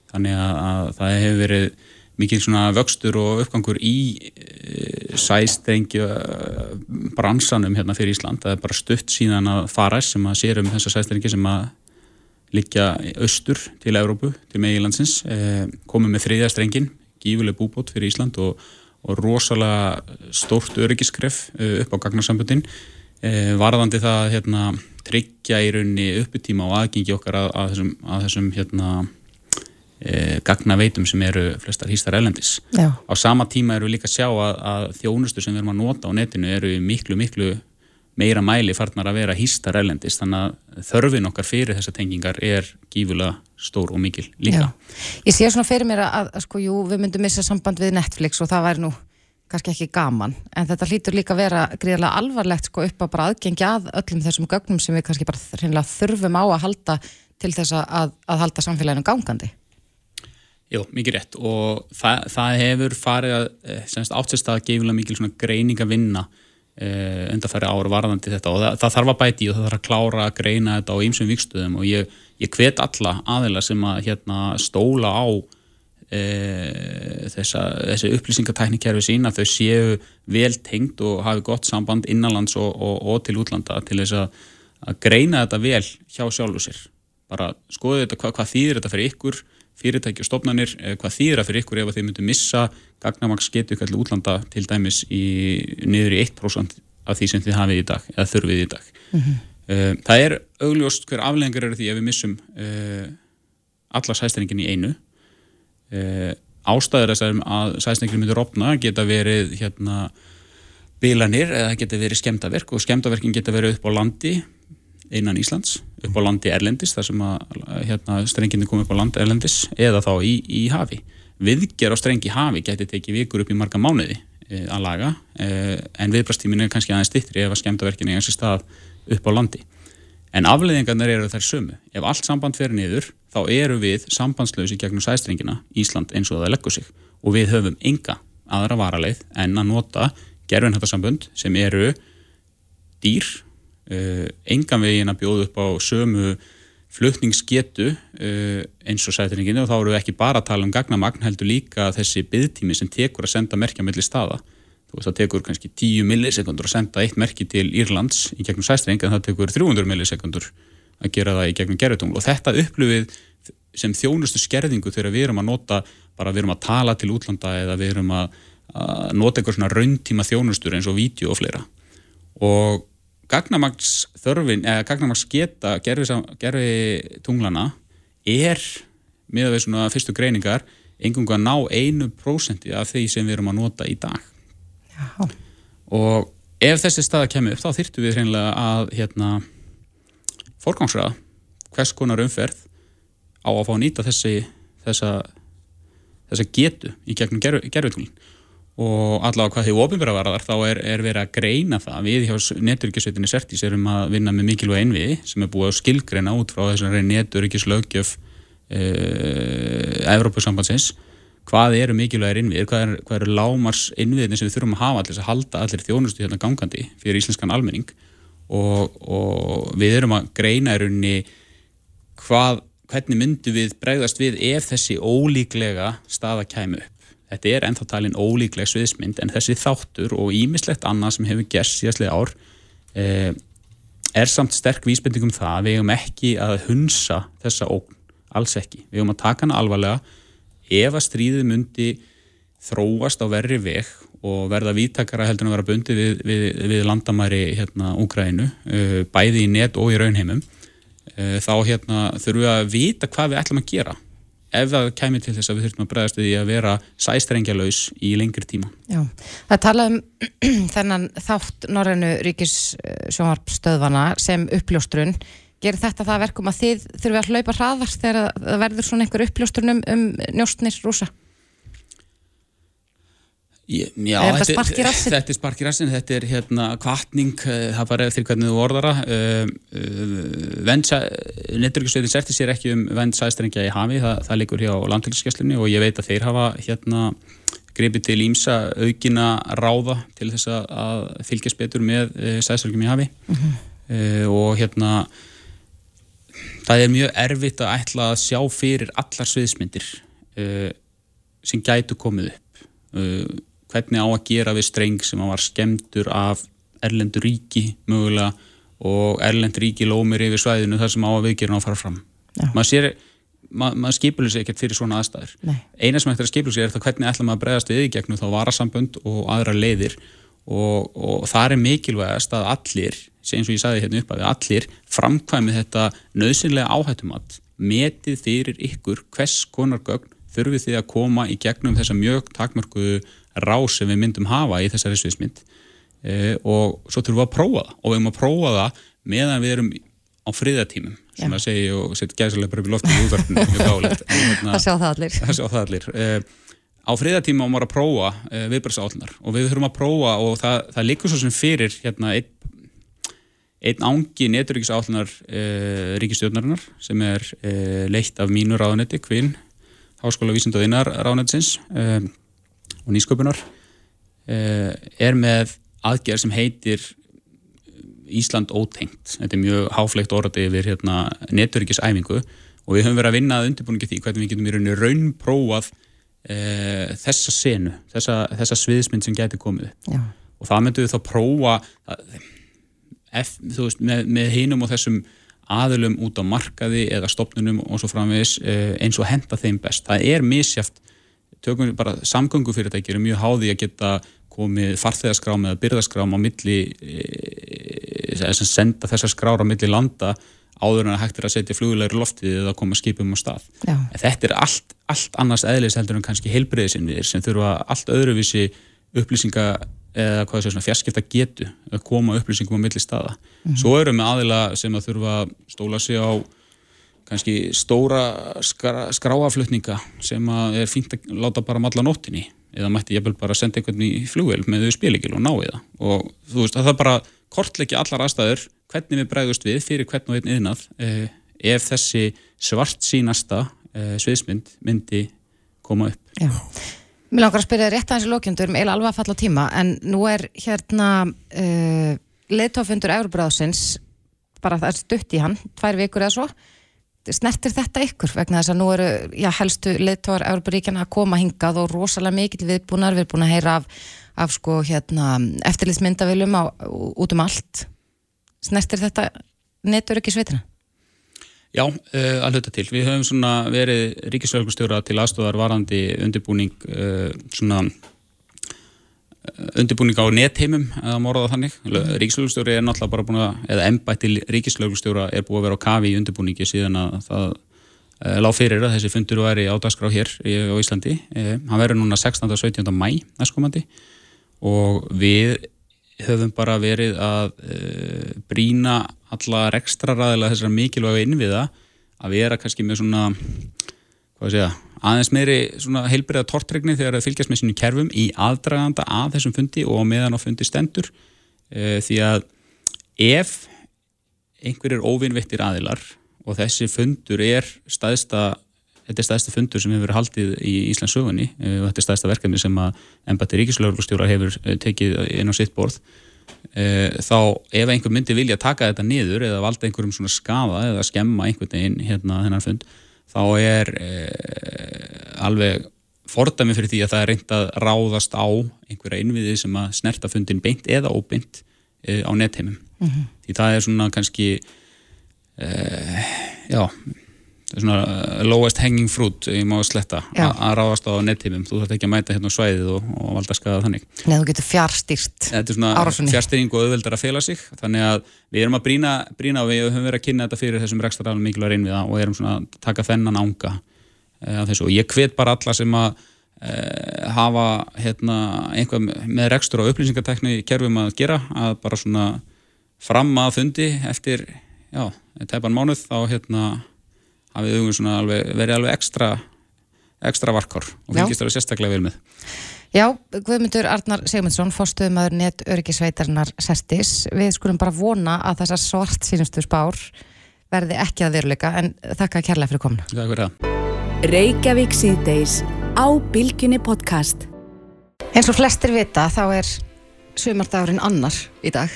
Þannig að, að það hefur verið mikil svona vöxtur og uppgangur í e, sæstrengju bransanum hérna fyrir Ísland. Það er bara stutt síðan að faræs sem að sér um þessa sæstrengi sem að liggja austur til Európu, til megilandsins, e, komið með þriðja strengin, gífuleg búbót fyrir Ísland og og rosalega stórt öryggiskref eh, upp á gagnarsambundin eh, varðandi það hérna, tryggja í raunni upputíma og aðgengi okkar að, að þessum, að þessum hérna, e, gagnaveitum sem eru flestar hýstar elendis. Já. Á sama tíma eru við líka að sjá að, að þjónustu sem við erum að nota á netinu eru miklu, miklu meira mæli farnar að vera hýstar erlendist þannig að þörfin okkar fyrir þessa tengingar er gífulega stór og mikil líka. Já. Ég sé svona fyrir mér að, að sko, jú, við myndum missa samband við Netflix og það væri nú kannski ekki gaman, en þetta hlýtur líka að vera gríðarlega alvarlegt sko upp að bara aðgengja að öllum þessum gögnum sem við kannski bara þurfum á að halda til þess að, að halda samfélaginu gangandi. Jú, mikið rétt og það, það hefur farið að, átsist að gefa mikil svona greining að vinna undarfæri ára varðandi þetta og það, það þarf að bæti og það þarf að klára að greina þetta á ýmsum vikstöðum og ég, ég hvet alla aðeila sem að hérna, stóla á uh, þessa, þessi upplýsingatæknikerfi sín að þau séu vel tengt og hafi gott samband innanlands og, og, og til útlanda til þess að, að greina þetta vel hjá sjálfu sér. Bara skoðu þetta hvað, hvað þýðir þetta fyrir ykkur fyrirtæki og stofnanir, hvað þýðir það fyrir ykkur ef þið myndu missa gagnamags getu til útlanda til dæmis í, niður í 1% af því sem þið hafið í dag eða þurfið í dag. Mm -hmm. það er augljóst hver aflengar eru því ef við missum uh, alla sæstæringin í einu. Uh, ástæður þess að sæstæringin myndur opna geta verið hérna bilanir eða geta verið skemdaverk og skemdaverkin geta verið upp á landi innan Íslands upp á landi Erlendis þar sem að hérna, strenginni kom upp á landi Erlendis eða þá í, í hafi. Viðger á strengi hafi geti tekið vikur upp í marga mánuði e, að laga e, en viðbrastímin er kannski aðeins stittri ef að skemdaverkinni er einhversi stað upp á landi. En afleðingarnir eru þær sömu. Ef allt samband fer niður þá eru við sambandslausi gegnum sæstrengina Ísland eins og það leggur sig og við höfum enga aðra varaleið en að nota gerfinhættarsambund sem eru dýr engan veginn að bjóða upp á sömu flutningsgetu uh, eins og sætringinu og þá eru við ekki bara að tala um gagnamagn heldur líka þessi byggtími sem tekur að senda merkja mellir staða. Þú veist það tekur kannski 10 millisekundur að senda eitt merki til Írlands í gegnum sæstring en það tekur 300 millisekundur að gera það í gegnum gerðutungl og þetta upplifið sem þjónustu skerðingu þegar við erum að nota bara við erum að tala til útlanda eða við erum að, að nota eitthvað svona rauntíma þjónustur eins og vídeo og fleira og gagnamagsþörfin, eða gagnamagsgeta gerfi tunglana er með að við svona fyrstu greiningar engunga að ná einu prósendi af því sem við erum að nota í dag Já. og ef þessi staða kemur upp þá þyrtu við hreinlega að hérna fórgangsraða hvers konar umferð á að fá að nýta þessi þessa, þessa getu í gegnum gerfitunglin og allavega hvað þið ofinbæra varðar þá er, er verið að greina það. Við hjá neturikisveitinni Sertís erum að vinna með mikilvæg einviði sem er búið að skilgreina út frá þessari neturikislaugjöf e, Evrópusambandsins. Hvað eru mikilvægir innviðir, hvað, er, eru lámars innviðinni sem við þurfum að hafa allir að halda allir þjónustu hérna gangandi fyrir íslenskan almenning? Og, og við erum að greina í rauninni hvað, hvernig myndu við bregðast við ef þessi ólíklega staða kæmu upp þetta er ennþá talin ólíkleg sviðsmynd en þessi þáttur og ímislegt annað sem hefur gerst síðastlega ár eh, er samt sterk vísbendingum það að við hefum ekki að hunsa þessa ógn, alls ekki. Við hefum að taka hana alvarlega ef að stríðið myndi þróast á verri veg og verða vítakara heldur en að vera bundi við, við, við landamæri hérna Úgrænu, uh, bæði í net og í raunheimum uh, þá hérna þurfum við að vita hvað við ætlum að gera ef það kemur til þess að við þurfum að bregðast við að vera sæstrengjalauðs í lengri tíma. Já, það tala um [CLEARS THROAT] þennan þátt Norrænu ríkis sjónvarpstöðvana sem uppljóstrun. Gerir þetta það verkum að þið þurfum að hlaupa hraðast þegar það verður svona einhver uppljóstrun um, um njóstnir rúsa? Já, er þetta spark í rassin? Þetta er spark í rassin, þetta er hérna kvartning, eh, það bara eftir hvernig þú orðara uh, uh, Netturkjusveitin serti sér ekki um vend sæstrengja í hafi, það, það likur hjá landtilskesslunni og ég veit að þeir hafa hérna gripið til ímsa aukina ráða til þess að fylgjast betur með uh, sæstrengjum í hafi uh -huh. og hérna það er mjög erfitt að ætla að sjá fyrir allar sviðsmyndir uh, sem gætu komið upp hvernig á að gera við streng sem var skemdur af erlendur ríki mögulega og erlend ríki lómir yfir svæðinu þar sem á að viðgerna á að fara fram. Maður sér, ma maður skipulur sér ekkert fyrir svona aðstæður. Nei. eina sem eftir að skipulur sér er það hvernig ætla maður að bregðast við í gegnum þá varasambönd og aðra leiðir. Og, og það er mikilvægast að allir, eins og ég sagði hérna upp að allir framkvæmið þetta nöðsynlega áhættumat metið fyrir ykkur hvers konar gögn þurfið þið að koma í gegnum þessa mjög takmörkuðu rás sem við myndum hafa í þessari sviðsmynd e, og svo þurfum við að prófa það. Og við erum að prófa það meðan við erum á friðatímum sem að segja og setja gæðslega bara upp í loftinu í útvarpinu [LAUGHS] hérna, það sjá það allir, [LAUGHS] sjá það allir. E, á friðatíma ámar að prófa e, viðbjörnsállnar og við þurfum að prófa og það, það likur svo sem fyrir hérna, einn einn ángi neturíkisállnar e, ríkistjórnarinnar sem er leitt af mínu ráðanetti, Kvinn Háskóla Vísindaðinnar ráðanettsins e, og nýsköpunar eh, er með aðgerð sem heitir Ísland ótengt. Þetta er mjög háflegt orði yfir hérna, neturíkisæfingu og við höfum verið að vinna að undirbúningi því hvernig við getum í rauninu raunprófað e, þessa senu, þessa, þessa sviðismynd sem getur komið. Já. Og það myndum við þá prófa ef, veist, með, með hinum og þessum aðlum út á markaði eða stopnunum og svo framvegis eins og henda þeim best. Það er misjáft tökum við bara samgöngufyrirtækir er mjög háði að geta komið farþegarskrám eða byrðarskrám á milli e, sem senda þessar skrára á milli landa áður en að hægt er að setja flugulegur loftið eða koma skipum á stað. Já. Þetta er allt, allt annars eðlis heldur en kannski heilbreyðisinnviðir sem þurfa allt öðruvísi upplýsinga eða hvað svona fjarskipta getu að koma upplýsingum á milli staða. Mm -hmm. Svo eru með aðila sem að þurfa stóla sig á kannski stóra skra, skráaflutninga sem er fínt að láta bara matla nóttinni eða mætti ég bara senda einhvern í flugvel með þau spilíkil og ná í það. Og þú veist að það bara kortleiki allar aðstæður hvernig við bregðust við fyrir hvern og einn yðnað eh, ef þessi svart sínasta eh, sviðsmynd myndi koma upp. Já. Mér langar að spyrja rétt aðeins í lókjöndur með alveg að falla tíma en nú er hérna uh, leittófundur Euróbráðsins bara það er stutt í hann, tvær vikur eða svo snertir þetta ykkur vegna þess að nú eru já, helstu leittóar Európaríkjana að koma hingað og rosalega mikil viðbúnar, við erum búin að heyra af, af sko hérna eftirlitsmyndavilum út um allt snertir þetta netur ekki sveitina? Já, uh, að hluta til. Við höfum verið ríkislauglustjóra til aðstofar varandi undirbúning uh, svona undirbúning á netheimum eða morða þannig. Ríkislauglustjóri er náttúrulega bara búin að, eða ennbættil ríkislauglustjóra er búin að vera á kafi í undirbúningi síðan að það uh, lág fyrir að þessi fundur væri á dagskrá hér á Íslandi. Uh, hann verður núna 16. og 17. mæ næstkomandi og við höfum bara verið að uh, brína alla rekstra ræðilega þessara mikilvæga innviða að vera kannski með svona hvað sé ég aðeins meiri heilbriða tortregni þegar það fylgjast með sínum kerfum í aðdraganda að þessum fundi og meðan á fundi stendur. E, því að ef einhverjir óvinnvittir aðilar og þessi fundur er staðista þetta er staðista fundur sem hefur verið haldið í Íslands sögunni e, og þetta er staðista verkefni sem að ennbætti ríkislauglustjóra hefur e, tekið inn á sitt borð e, þá ef einhver myndi vilja taka þetta niður eða valda einhverjum svona skafa eða skemma einhvern veginn hérna þennan fund þá er eh, alveg fordæmi fyrir því að það er reynd að ráðast á einhverja innviði sem að snerta fundin beint eða óbeint uh, á netheimum. Mm -hmm. Því það er svona kannski, uh, já, svona uh, lowest hanging fruit ég má sletta að ráðast á nettímum þú þarf ekki að mæta hérna á svæðið og, og valda skaða þannig. Nei, þú getur fjárstýrt þetta er svona Árásinni. fjárstyrning og auðveldar að fela sig. Þannig að við erum að brína, brína og við höfum verið að kynna þetta fyrir þessum rekstraralum mikilvæg reynviða og erum svona að taka þennan ánga e, þessu. Og ég hvet bara alla sem að e, hafa hérna einhvað með rekstur og upplýsingartekni kerfum að gera að bara svona fram að fundi eftir já, hérna hafið hugum svona alveg, verið alveg ekstra ekstra varkár og fylgist alveg sérstaklega vel með Já, Guðmundur Arnar Sigmundsson, fórstuðumæður net öryggisveitarnar Sestis. Við skulum bara vona að þessar svart sínustu spár verði ekki að veruleika en þakka kærlega fyrir komuna. Það er hverja Reykjavík síðdeis á Bilginni podcast. Eins og flestir vita þá er sumardagurinn annar í dag.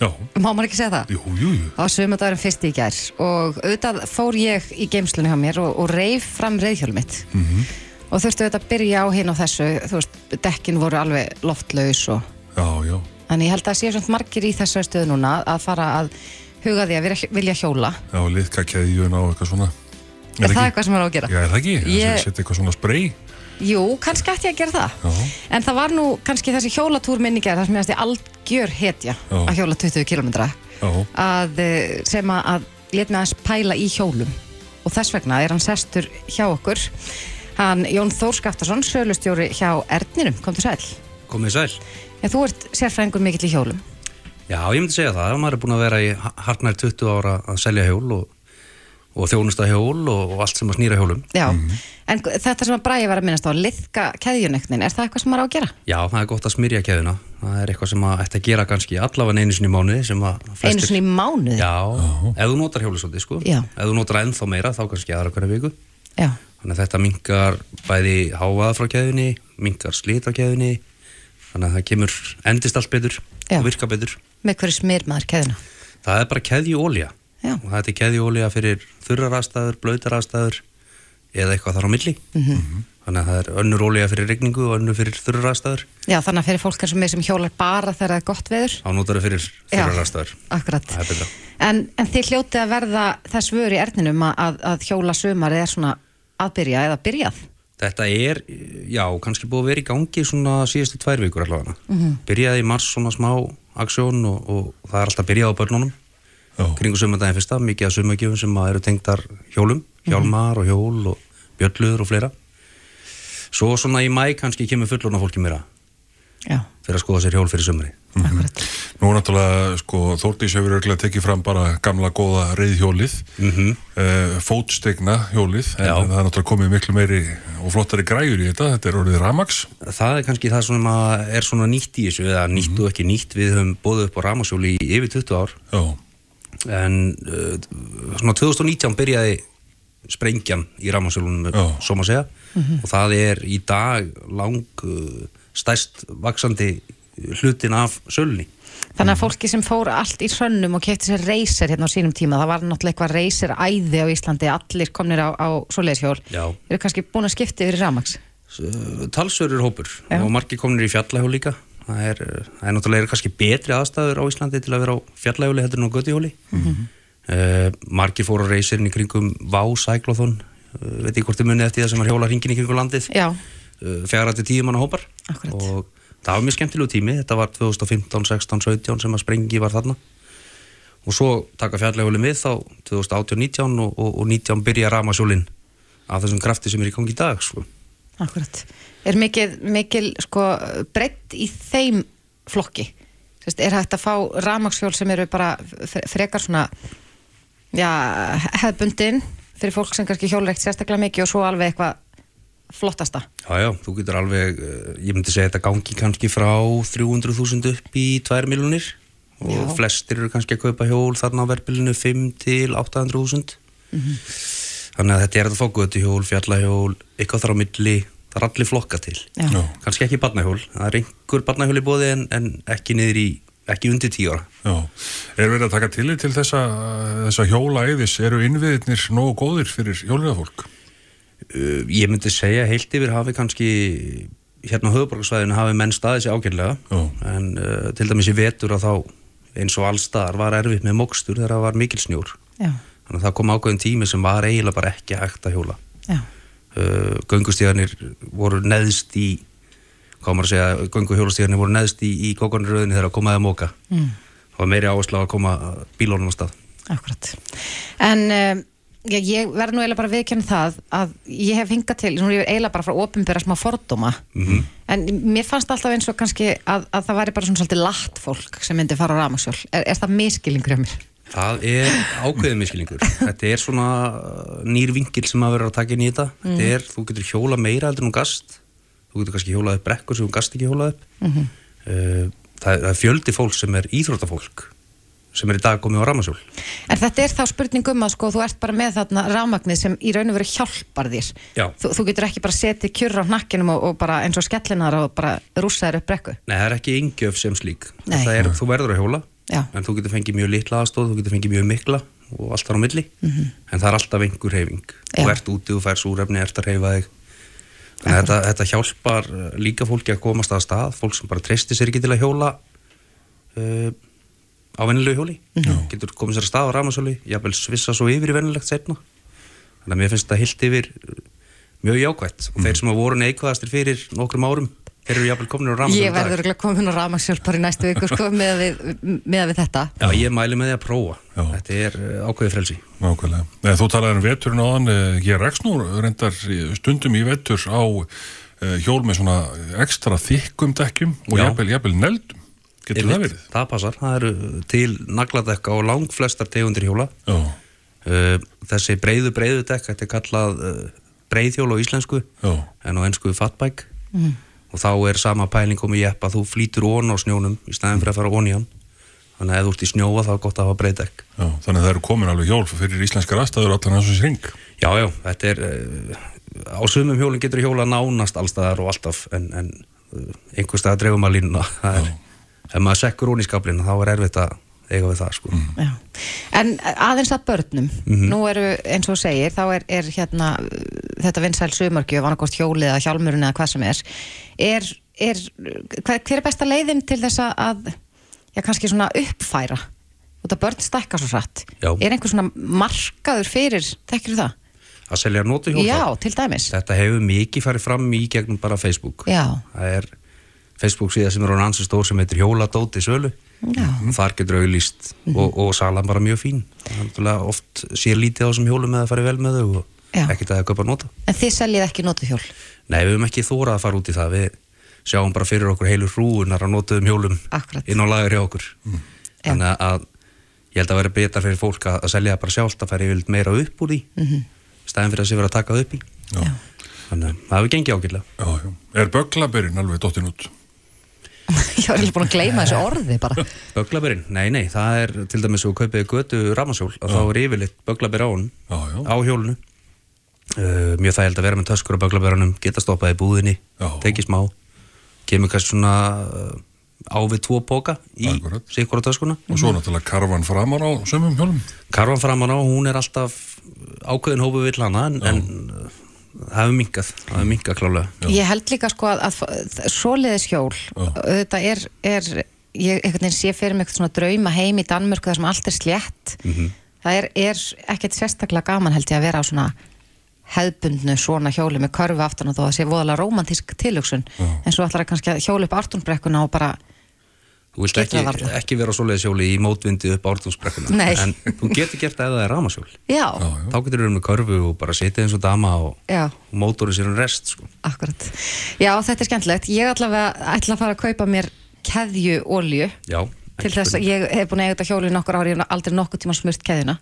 Já, [LAUGHS] Má maður ekki segja það? jú, jú, jú. Það var sumardagurinn fyrst í gær og auðvitað fór ég í geimslunni hjá mér og, og reif fram reyðhjólum mitt og þurfti auðvitað að byrja á hinn og þessu, þú veist, dekkin voru alveg loftlaus og Já, já, þannig ég held að það séu svona margir í þessari stöðu núna að fara að huga því að vilja, vilja hjóla. já, liðka keðjun á eitthvað svona Er það eitthvað sem er á að gera? Já, er það ekki? Ég- Ég... Setja eitthvað svona spray Jú, kannski ætti ég að gera það. Já, En það var nú kannski þessi hjólatúr minni gerð, það sem ég ætti algjör hetja Já. að hjóla 20 km já, að, eh, sem að, að let mig aðeins pæla í hjólum og þess vegna er hann sestur hjá okkur hann Jón Þór Skaftason sölustjóri hjá Erdninum, kom til sæl Komið sæl. en þú ert sérfræðingur mikill í hjólum Já, ég myndi segja það. Maður er búin að vera í hartnær 20 ára að selja hjól og, og þjónusta hjól og, og allt sem að snýra hjólum. Já, en gu- þetta sem að Bræði var að minnast á liðka keðjuneknin, er það eitthvað sem maður á að gera? Já, það er gott að smyrja keðuna. Það er eitthvað sem að ætti að gera kannski allavega einu sinni í mánuði sem að flestir... Einu svona í mánuði? Já, ef þú notar hjólið svolítið, sko. Já. Ef þú notar ennþá meira, þá kannski aðra hverja viku. Já, Þannig að þetta mingar bæði háaða frá keðunni, mingar slit á keðunni. Þannig að það kemur endist allt betur og virka betur. með hverju smyr maður keðjuna? Það er bara keðjuólja. Já. Og það er keðjuólja fyrir þurrar aðstæður, blöytar aðstæður eða eitthvað þar á milli. Mhm. Þannig að það er önnur ólja fyrir regningu og önnur fyrir þurrar aðstæður. Já, þannig að fyrir fólk eins og mig sem hjólar bara þegar það er gott veður Þá notar það fyrir þurrar aðstæður. akkurat Það er betra. en, en þið hljótið að verða þess vör í erninum að, að, hjóla sumarið er svona aðbyrja eða byrjað Þetta er, já, kannski búið að vera í gangi svona síðustu tvær vikur allavega. Mm Byrjaði í mars svona smá aksjón og, og það er alltaf byrjað á börnunum. Kringu sumandaginn fyrsta, mikið af sumagjöfum sem að eru tengdar hjólum, hjálmar og hjól og bjölluður og fleira. Svo svona í mæ kannski kemur fullorna fólki meira Já, fyrir að skoða sér hjól fyrir sumri. akkurat Nú er náttúrulega, sko, Þórdís hefur örgulega tekið fram bara gamla góða reyðhjólið, mm Mhm. fótstegna hjólið, en, Já. það er náttúrulega komið miklu meiri og flottari græjur í þetta, þetta er orðið ramax. Það er kannski það sem að er svona nýtt í þessu, eða nýtt og ekki nýtt, við höfum bóðið upp á ramasjóli í yfir 20 ár, Já, en uh, svona 2019 byrjaði sprengjan í ramasjólunum, Já. svo maður segja, og það er í dag lang uh, stærst vaksandi hlutin af sölunni. Þannig að fólki sem fór allt í hrönnum og kefti sér reysir hérna á sínum tíma, það var náttúrulega eitthvað reysir æði á Íslandi, allir komnir á, á svoleiðishjól, Já. eru kannski búin að skipta yfir Uh, Talsverður hópur Já. og margir komnir í fjallahjól líka. Það er, það er náttúrulega kannski betri aðstæður á Íslandi til að vera á fjallahjóli heldur en á göttihjóli. uh, margir fóru á reysirinn í kringum Vá Cyclothon, uh, veit ég hvort þið munið eftir það sem er hjóla hringin í kringum landið. Já, uh, fjara til tíu manna hópar Akkúrat. og það var mjög skemmtilegu tími þetta var 2015, 16, 17 sem að sprengi var þarna og svo taka fjarlægulegum við þá 2018, 19 og, og, og 19 byrja ramasjólin af þessum krafti sem er í gangi í dag sko. akkurat Er mikil, mikil sko, breytt í þeim flokki? Sest, er hægt að fá ramaxhjól sem eru bara frekar svona já, hefðbundin fyrir fólk sem kannski hjólar ekkert sérstaklega mikið og svo alveg eitthvað flottasta Já, já, þú getur alveg, uh, ég myndi segja þetta gangi kannski frá 300.000 upp í 2 miljonir og Já. flestir eru kannski að kaupa hjól þarna á verðbylunu 5 til 800.000 þannig að þetta er að fá götu hjól, fjallahjól eitthvað þar á milli, það er allir flokka til. Já. kannski ekki barnahjól, það er einhver barnahjól í bóði en, en ekki niður í, ekki undir 10 ára. Já. Er verið að taka tillit til þessa, þessa hjólaæðis, eru innviðirnir nógu góðir fyrir hjóliðafólk? Uh, ég myndi segja heilt yfir hafi kannski hérna á höfuborgarsvæðinu hafi menn staðið sér ágjörlega Já. en uh, til dæmis í vetur að þá eins og allstaðar var erfitt með mokstur þegar það var mikil snjór. Já, þannig að það kom ákveðin tími sem var eiginlega bara ekki hægt að hjóla. Já, uh, göngustíðanir voru neðst í hvað maður að segja, gönguhjólastíðanir voru neðst í, í kókonuröðinni þegar að komaði að móka mm. það var meiri áherslu að koma bílónum á stað akkurat. En um, ég, ég verð nú eiginlega bara viðkjörn það að ég hef hingað til, nú er ég eiginlega bara frá ofinbera smá fordóma, Mhm. en mér fannst alltaf eins og kannski að, að það væri bara svona svolítið latt fólk sem myndi fara á ramagsjól. Er, er það miskilingur hjá mér? Það er ákveðið miskilingur. Þetta er svona uh, nýr vingil sem að vera að taka inn í þetta. Þetta er, þú getur hjóla meira heldur en þú gast. Þú getur kannski hjólað upp brekkur sem þú gast ekki hjólað upp. Mhm. uh, það, er- það er fjöldi fólk sem er íþróttafólk sem er í dag komið á ramasjól. En þetta er þá spurning um að sko, þú ert bara með þarna rafmagnið sem í raun og veru hjálpar þér. Já. Þú, þú getur ekki bara setið kjurra á hnakkinum og, og bara eins og skellinar og bara rúsa þér upp brekku. Nei, það er ekki yngjöf sem slík. Er, þú verður að hjóla, Já. en þú getur fengið mjög litla aðstóð, þú getur fengið mjög mikla og allt þar á milli. En það er alltaf einhver reyfing. Já. Þú ert úti, þú fær súrefni, ert að reyfa þig. Þannig að þetta, þetta hjálpar uh, líka fólki að komast að stað, fólk sem bara treystir sér ekki til að hjóla uh, á venilegu hjóli. Getur komið sér að stað á ramasjóli, jafnvel svissa svo yfir í venilegt setna. Þannig að mér finnst þetta hilt yfir uh, mjög jákvætt og þeir sem að voru neikvæðastir fyrir nokkrum árum, þeir eru jafnvel komin á ramasjóli Ég verður ekki komin á rafmagsjól bara í næstu viku sko, með, við, með við þetta. Já, ég mæli með því að prófa. Já. Þetta er uh, ákveðið frelsi. Nákvæmlega. Þú talaði um veturinn áðan, eh, ég rekst nú reyndar stundum í vetur á eh, hjól með svona ekstra þykkum dekkjum og Já. jafnvel, jafnvel neldum. Getur það verið? Það passar. Það eru til nagladekka og lang flestar tegundir hjóla. Já, þessi breiðu breiðu dekk, þetta er kallað breiðhjól á íslensku já, en á ennsku fatbike og þá er sama pæling komið jeppa, þú flýtur ón á snjónum í staðin fyrir að fara ón í hann. Þannig að ef þú ert í snjóa þá er gott að hafa breiðdekk. já. Þannig að það eru komin alveg hjól fyrir íslenskar aðstæður allan og sring. Já, já, þetta er uh, á sumum hjólinn getur hjóla nánast allstaðar og alltaf en, en uh, einhver stað dreifum að línuna ef maður sekkur hún í skablinu þá er erfitt að eiga við það sko. Já. En aðeins að börnum, nú eru eins og segir, þá er, er hérna þetta vinsæl sumargjöf, annarkost hjólið eða hjálmurinn eða hvað sem er, er, er hver, hver er besta leiðin til þess að, já kannski svona uppfæra, út að börn stækka svo hratt, Já. er einhver svona markaður fyrir, þekkir það? að selja nótu hjól Já, til dæmis. þetta hefur mikið farið fram í gegnum bara Facebook Já, það er Facebook síða sem er án ansið stór sem heitir Hjóladóti sölu þar getur auðlýst og, og salan bara mjög fín oft sér lítið á þessum hjólum eða farið vel með þau og Já. ekkert að það köpa nota en þið seljið ekki notuhjól. Nei, við höfum ekki þórað að fara út í það við sjáum bara fyrir okkur heilu hrúunar að notuðum hjólum Akkúrat. inn á lagur hjá okkur þannig að ég held að vera betra fyrir fólk að, að selja bara sjálft að fara yfirleitt meira upp úr því mm -hmm. stæðin fyrir að sé vera að taka upp í Já. þannig að það hefur gengið já. Er böglaberinn alveg dottin út? [LAUGHS] Ég var alveg búin að gleyma þessu orði bara. Böglaberinn, nei nei, það er til dæmis svo kaupið götu ramarsjól og þá er yfirleitt böglaber á hún Já, já. á hjólunu uh, mjög þægild að vera með töskur á böglaberunum geta stoppað í búðinni, tekið smá. Kemur kannski svona uh, á við tvo póka í sikkur á töskuna Og svo náttúrulega karvan framar á sömum hjólum. Karvan framan á, hún er alltaf ákveðin hópu vill hana en, en uh, það hefur minkað það hefur minkað klálega Ég held líka sko að, að svoleiðis hjól, þetta er, er ég einhvern veginn sé fyrir mig eitthvað svona drauma heim í Danmörku þar sem allt er slétt. Það er, er ekkert sérstaklega gaman held ég að vera á svona hefðbundnu svona hjóli með körfu aftan og þó að það sé voðalega rómantísk tilhugsun. En svo ætlar að kannski að hjóli upp Artúnbrekkuna og bara Þú vilt ekki, ekki vera á svoleiðis hjóli í mótvindi upp ártúnsbrekkuna Nei. en þú getur gert það ef það er ramashjól já, þá getur þú með körfu og bara setja eins og dama og, já, og mótorið sér um rest sko. akkurat. Já, þetta er skemmtilegt, ég allavega ætla að fara að kaupa mér keðju olju Já, til þess að ég hef búin að eiga þetta hjóli í nokkur ári, ég hef aldrei nokkuð tíma smurt keðjuna.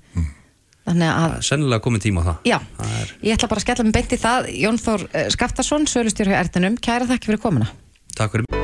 Þannig að Sennilega komið tíma á það. Já, Það er, ég ætla bara að skella mig beint í það. Jón Þór eh, Skaftason, sölustjóri hjá Erðinum Kæra þakki fyrir komuna. Takk fyrir